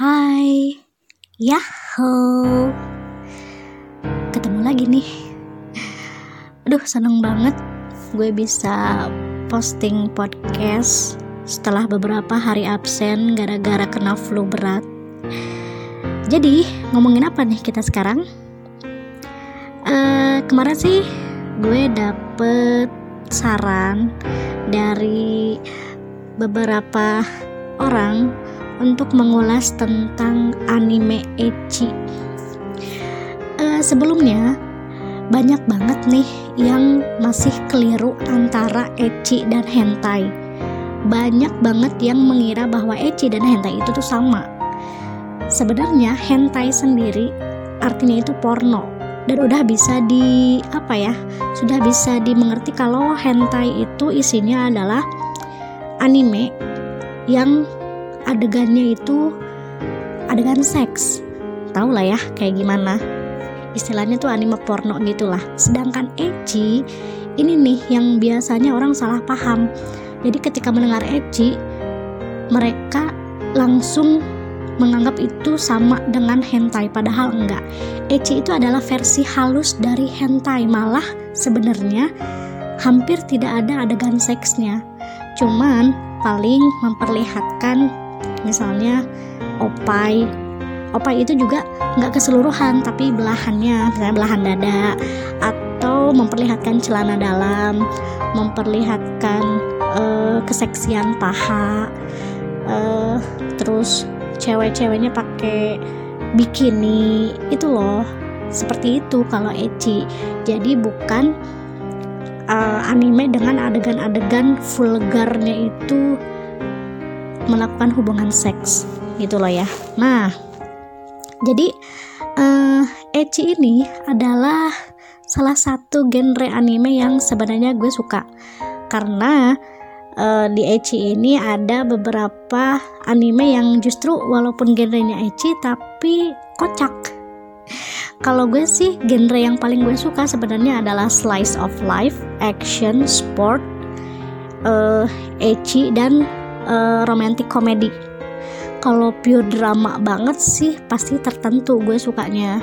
Hai, Yahoo. Ketemu lagi nih. Aduh seneng banget gue bisa posting podcast setelah beberapa hari absen gara-gara kena flu berat. Jadi ngomongin apa nih kita sekarang? Uh, kemarin sih gue dapet saran dari beberapa orang untuk mengulas tentang anime ecchi. Uh, sebelumnya banyak banget nih yang masih keliru antara ecchi dan hentai. Banyak banget yang mengira bahwa ecchi dan hentai itu tuh sama. Sebenarnya hentai sendiri artinya itu porno dan udah bisa di apa ya sudah bisa dimengerti kalau hentai itu isinya adalah anime yang adegannya itu adegan seks. Tau lah ya kayak gimana? Istilahnya tuh anime porno gitulah. Sedangkan ecchi ini nih yang biasanya orang salah paham. Jadi ketika mendengar ecchi mereka langsung menganggap itu sama dengan hentai padahal enggak. Ecchi itu adalah versi halus dari hentai. Malah sebenarnya hampir tidak ada adegan seksnya. Cuman paling memperlihatkan misalnya opai. Opai itu juga nggak keseluruhan tapi belahannya misalnya belahan dada atau memperlihatkan celana dalam memperlihatkan uh, keseksian paha uh, terus cewek-ceweknya pakai bikini. Itu loh seperti itu kalau ecchi jadi bukan uh, anime dengan adegan-adegan vulgarnya itu melakukan hubungan seks gitu loh ya. Nah jadi uh, ecchi ini adalah salah satu genre anime yang sebenarnya gue suka. Karena uh, di ecchi ini ada beberapa anime yang justru walaupun genrenya ecchi tapi kocak. Kalau gue sih genre yang paling gue suka sebenarnya adalah slice of life, action, sport, uh, ecchi dan uh, romantic comedy. Kalau pure drama banget sih pasti tertentu gue sukanya.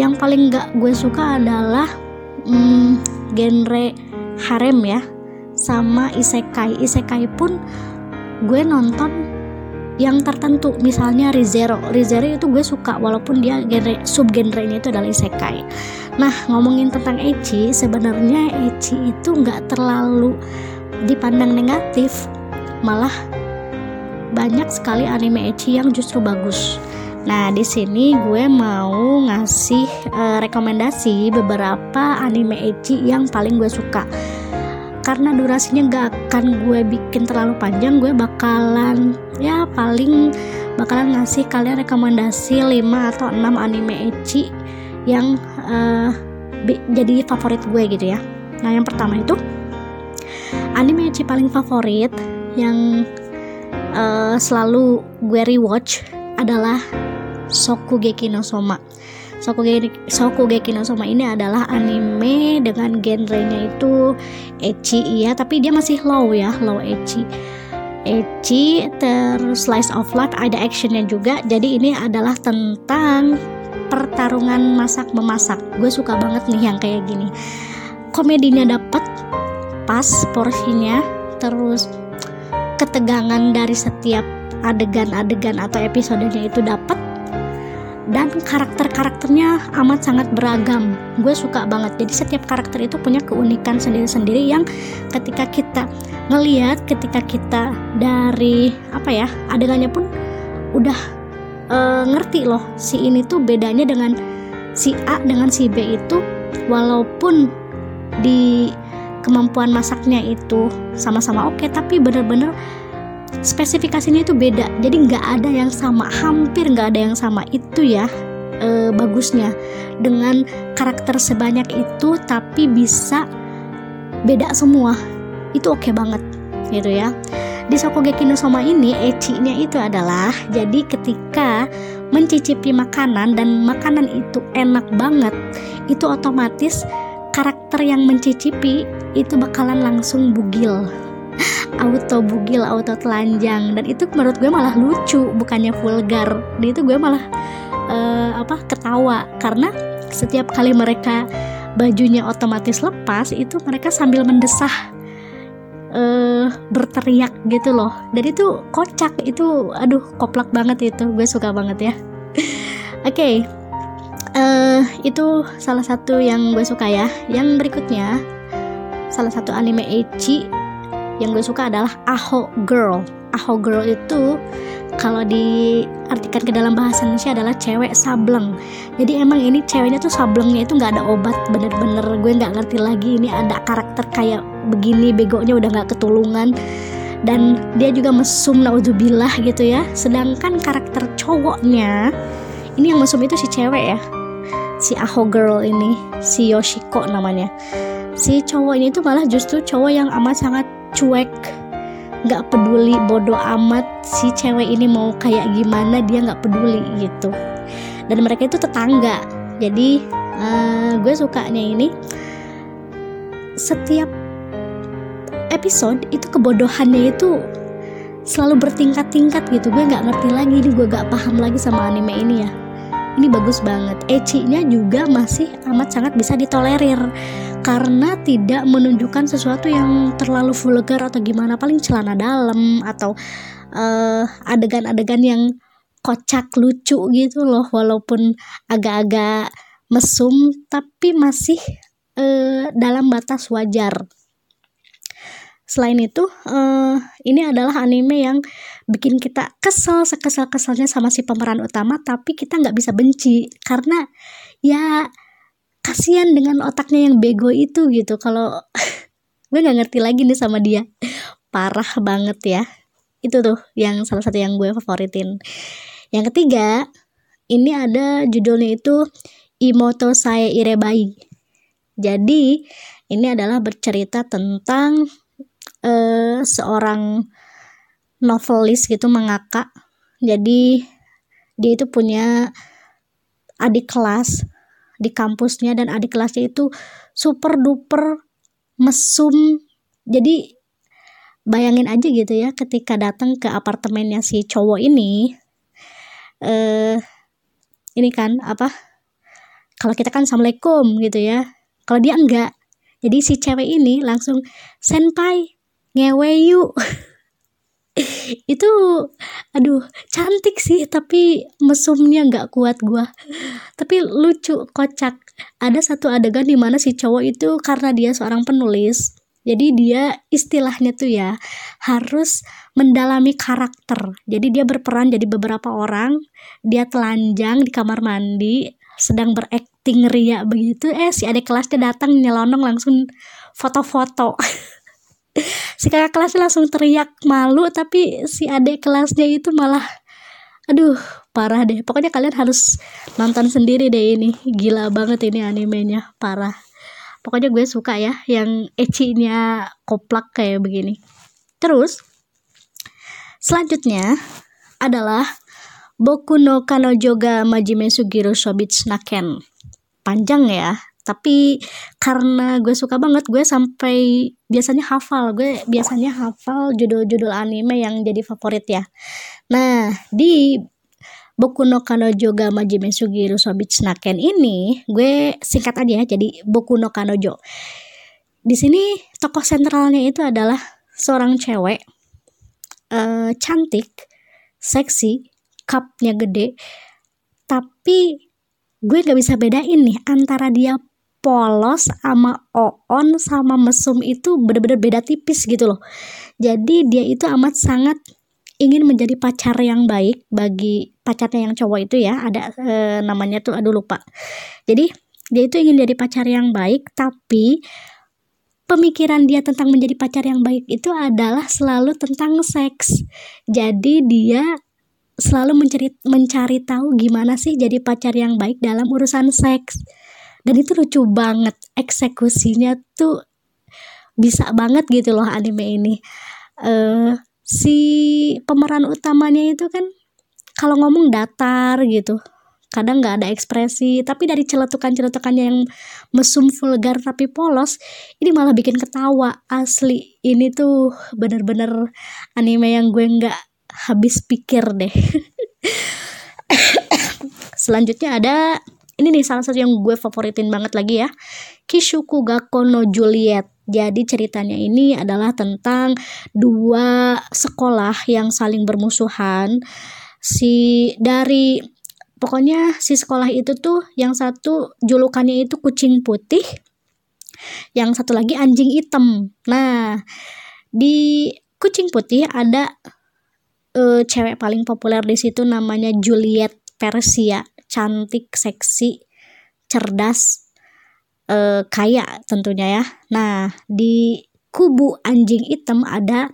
Yang paling gak gue suka adalah hmm, genre harem ya sama isekai. Isekai pun gue nonton yang tertentu misalnya Rizero Rizero itu gue suka walaupun dia genre sub genre ini itu adalah isekai. Nah ngomongin tentang ecchi sebenarnya ecchi itu nggak terlalu dipandang negatif malah banyak sekali anime ecchi yang justru bagus. Nah, di sini gue mau ngasih uh, rekomendasi beberapa anime ecchi yang paling gue suka. Karena durasinya gak akan gue bikin terlalu panjang, gue bakalan ya paling bakalan ngasih kalian rekomendasi 5 atau 6 anime ecchi yang uh, jadi favorit gue gitu ya. Nah, yang pertama itu anime ecchi paling favorit yang uh, selalu gue rewatch adalah Sokugeki no Soma. Sokugeki no Soma ini adalah anime dengan genrenya itu ecchi ya, tapi dia masih low ya, low ecchi. Ecchi terus slice of life ada actionnya juga. Jadi ini adalah tentang pertarungan masak memasak. Gue suka banget nih yang kayak gini. Komedinya dapet pas porsinya, terus ketegangan dari setiap adegan-adegan atau episodenya itu dapat. Dan karakter-karakternya amat sangat beragam. Gue suka banget. Jadi setiap karakter itu punya keunikan sendiri-sendiri yang ketika kita ngeliat ketika kita dari apa ya adegannya pun udah e, ngerti loh si ini tuh bedanya dengan si A dengan si B itu walaupun di kemampuan masaknya itu sama-sama oke okay, tapi bener-bener spesifikasinya itu beda. Jadi nggak ada yang sama hampir nggak ada yang sama. Itu ya e, bagusnya. Dengan karakter sebanyak itu tapi bisa beda semua. Itu oke okay banget gitu ya. Di Shokugeki no Soma ini ecchi-nya itu adalah jadi ketika mencicipi makanan dan makanan itu enak banget itu otomatis karakter yang mencicipi itu bakalan langsung bugil. Auto bugil auto telanjang. Dan itu menurut gue malah lucu bukannya vulgar. Dan itu gue malah uh, apa ketawa. Karena setiap kali mereka bajunya otomatis lepas itu mereka sambil mendesah uh, berteriak gitu loh. Dan itu kocak. Itu aduh koplak banget itu. Gue suka banget ya. Oke. okay. Uh, itu salah satu yang gue suka ya yang berikutnya salah satu anime ecchi yang gue suka adalah Aho Girl. Aho Girl itu kalau diartikan ke dalam bahasa Indonesia adalah cewek sableng. Jadi emang ini ceweknya tuh sablengnya itu nggak ada obat bener-bener gue nggak ngerti lagi ini ada karakter kayak begini begonya udah nggak ketulungan dan dia juga mesum naudzubillah gitu ya. Sedangkan karakter cowoknya ini yang mesum itu si cewek ya si Aho Girl ini si Yoshiko namanya. Si cowok ini tuh malah justru cowok yang amat sangat cuek nggak peduli bodoh amat. Si cewek ini mau kayak gimana dia nggak peduli gitu. Dan mereka itu tetangga. Jadi uh, gue sukanya ini setiap episode itu kebodohannya itu selalu bertingkat-tingkat gitu. Gue nggak ngerti lagi ini gue gak paham lagi sama anime ini ya ini bagus banget. Ecinya juga masih amat sangat bisa ditolerir. Karena tidak menunjukkan sesuatu yang terlalu vulgar atau gimana. Paling celana dalam atau uh, adegan-adegan yang kocak lucu gitu loh. Walaupun agak-agak mesum tapi masih uh, dalam batas wajar Selain itu, uh, ini adalah anime yang bikin kita kesel sekesal-kesalnya sama si pemeran utama, tapi kita nggak bisa benci karena ya kasihan dengan otaknya yang bego itu gitu. Kalau gue nggak ngerti lagi nih sama dia, parah banget ya. Itu tuh yang salah satu yang gue favoritin. Yang ketiga, ini ada judulnya itu Imoto Sae Irebai. Jadi, ini adalah bercerita tentang uh, seorang novelis gitu mengakak jadi dia itu punya adik kelas di kampusnya dan adik kelasnya itu super duper mesum. Jadi bayangin aja gitu ya ketika datang ke apartemennya si cowok ini eh ini kan apa kalau kita kan assalamualaikum gitu ya. Kalau dia enggak jadi si cewek ini langsung senpai ngewe yuk. Itu aduh cantik sih tapi mesumnya nggak kuat gua. Tapi lucu kocak. Ada satu adegan di mana si cowok itu karena dia seorang penulis jadi dia istilahnya tuh ya harus mendalami karakter. Jadi dia berperan jadi beberapa orang dia telanjang di kamar mandi sedang berakting ria begitu eh si adik kelasnya datang nyelonong langsung foto-foto si kakak kelasnya langsung teriak malu tapi si adik kelasnya itu malah aduh parah deh. Pokoknya kalian harus nonton sendiri deh ini. Gila banget ini animenya parah. Pokoknya gue suka ya yang ecinya koplak kayak begini. Terus selanjutnya adalah Boku no Kanojo ga Majime Sugiro Shobits Naken panjang ya tapi karena gue suka banget gue sampai biasanya hafal. Gue biasanya hafal judul-judul anime yang jadi favorit ya. Nah di Boku no Kanojo ga Majime Sugiru ini gue singkat aja ya jadi Boku no Kanojo. Di sini tokoh sentralnya itu adalah seorang cewek uh, cantik seksi cupnya gede. Tapi gue gak bisa bedain nih antara dia polos sama oon sama mesum itu bener-bener beda tipis gitu loh. Jadi dia itu amat sangat ingin menjadi pacar yang baik bagi pacarnya yang cowok itu ya. Ada e, namanya tuh aduh lupa. Jadi dia itu ingin jadi pacar yang baik tapi pemikiran dia tentang menjadi pacar yang baik itu adalah selalu tentang seks. Jadi dia selalu mencari mencari tahu gimana sih jadi pacar yang baik dalam urusan seks dan itu lucu banget eksekusinya tuh bisa banget gitu loh anime ini. Uh, si pemeran utamanya itu kan kalau ngomong datar gitu kadang nggak ada ekspresi tapi dari celetukan-celetukannya yang mesum vulgar tapi polos ini malah bikin ketawa asli. Ini tuh bener-bener anime yang gue nggak habis pikir deh. Selanjutnya ada ini nih salah satu yang gue favoritin banget lagi ya. Kishuku Gakko no Juliet. Jadi ceritanya ini adalah tentang dua sekolah yang saling bermusuhan. Si dari pokoknya si sekolah itu tuh yang satu julukannya itu kucing putih yang satu lagi anjing hitam. Nah di kucing putih ada uh, cewek paling populer di situ namanya Juliet Persia cantik seksi cerdas uh, kaya tentunya ya nah di kubu anjing hitam ada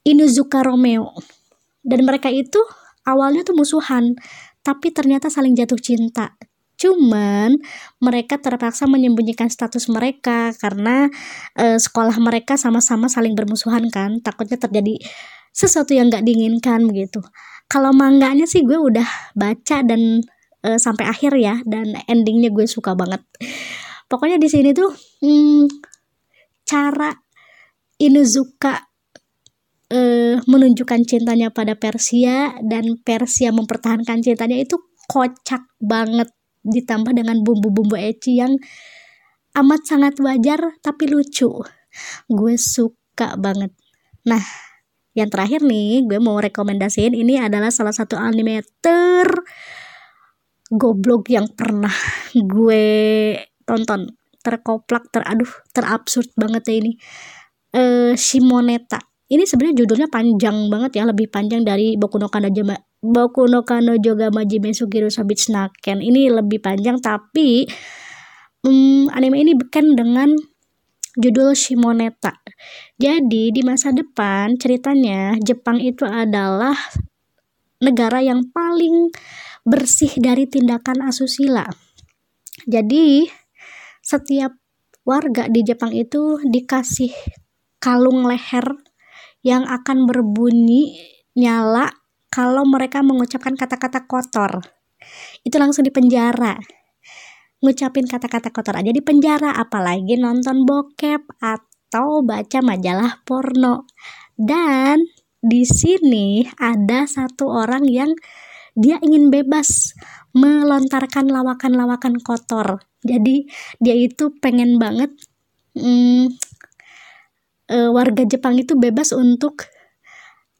Inuzuka Romeo dan mereka itu awalnya tuh musuhan tapi ternyata saling jatuh cinta. Cuman mereka terpaksa menyembunyikan status mereka karena e, sekolah mereka sama-sama saling bermusuhan kan, takutnya terjadi sesuatu yang gak diinginkan begitu. Kalau mangganya sih gue udah baca dan e, sampai akhir ya dan endingnya gue suka banget. Pokoknya di sini tuh hmm, cara Inuzuka uh, menunjukkan cintanya pada Persia dan Persia mempertahankan cintanya itu kocak banget. Ditambah dengan bumbu-bumbu ecchi yang amat sangat wajar tapi lucu. Gue suka banget. Nah yang terakhir nih gue mau rekomendasiin ini adalah salah satu anime ter goblok yang pernah gue tonton. Terkoplak teraduh terabsurd banget ya ini. Uh, Shimoneta. Ini sebenarnya judulnya panjang banget ya lebih panjang dari Boku no Kano Boku no Kano Joga Majime Sugiru Sabit Snaken ini lebih panjang tapi um, anime ini beken dengan judul Shimoneta jadi di masa depan ceritanya Jepang itu adalah negara yang paling bersih dari tindakan asusila jadi setiap warga di Jepang itu dikasih kalung leher yang akan berbunyi nyala kalau mereka mengucapkan kata-kata kotor. Itu langsung di penjara. Ngucapin kata-kata kotor aja di penjara, apalagi nonton bokep atau baca majalah porno. Dan di sini ada satu orang yang dia ingin bebas melontarkan lawakan-lawakan kotor. Jadi dia itu pengen banget hmm, warga Jepang itu bebas untuk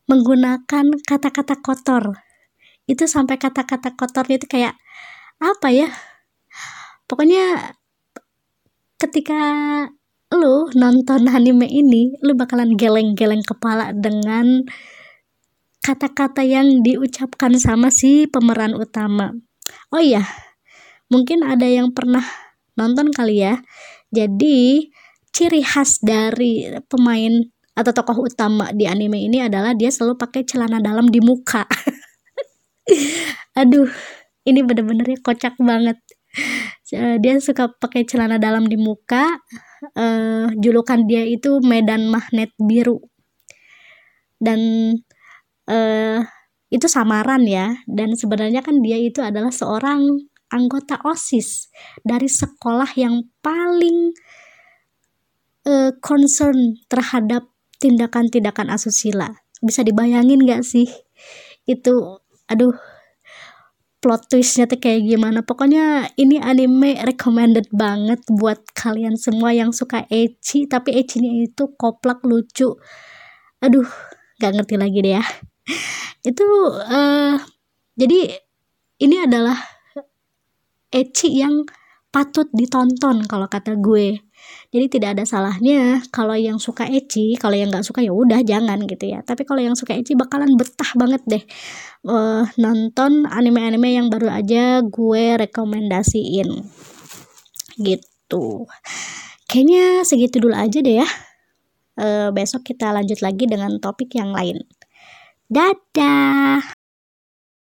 menggunakan kata-kata kotor. Itu sampai kata-kata kotornya itu kayak apa ya? Pokoknya ketika lu nonton anime ini, lu bakalan geleng-geleng kepala dengan kata-kata yang diucapkan sama si pemeran utama. Oh iya, mungkin ada yang pernah nonton kali ya. Jadi ciri khas dari pemain atau tokoh utama di anime ini adalah dia selalu pakai celana dalam di muka. Aduh, ini bener-bener ya kocak banget. Dia suka pakai celana dalam di muka. Uh, julukan dia itu Medan Magnet Biru. Dan uh, itu samaran ya. Dan sebenarnya kan dia itu adalah seorang anggota OSIS dari sekolah yang paling uh, concern terhadap tindakan-tindakan asusila. Bisa dibayangin gak sih? Itu, aduh, plot twistnya tuh kayak gimana. Pokoknya ini anime recommended banget buat kalian semua yang suka ecchi, tapi ecchinya itu koplak lucu. Aduh, gak ngerti lagi deh ya. itu, uh, jadi ini adalah ecchi yang patut ditonton kalau kata gue. Jadi tidak ada salahnya kalau yang suka ecchi kalau yang nggak suka ya udah jangan gitu ya. Tapi kalau yang suka ecchi bakalan betah banget deh. Uh, nonton anime-anime yang baru aja gue rekomendasiin. Gitu. Kayaknya segitu dulu aja deh ya. Uh, besok kita lanjut lagi dengan topik yang lain. Dadah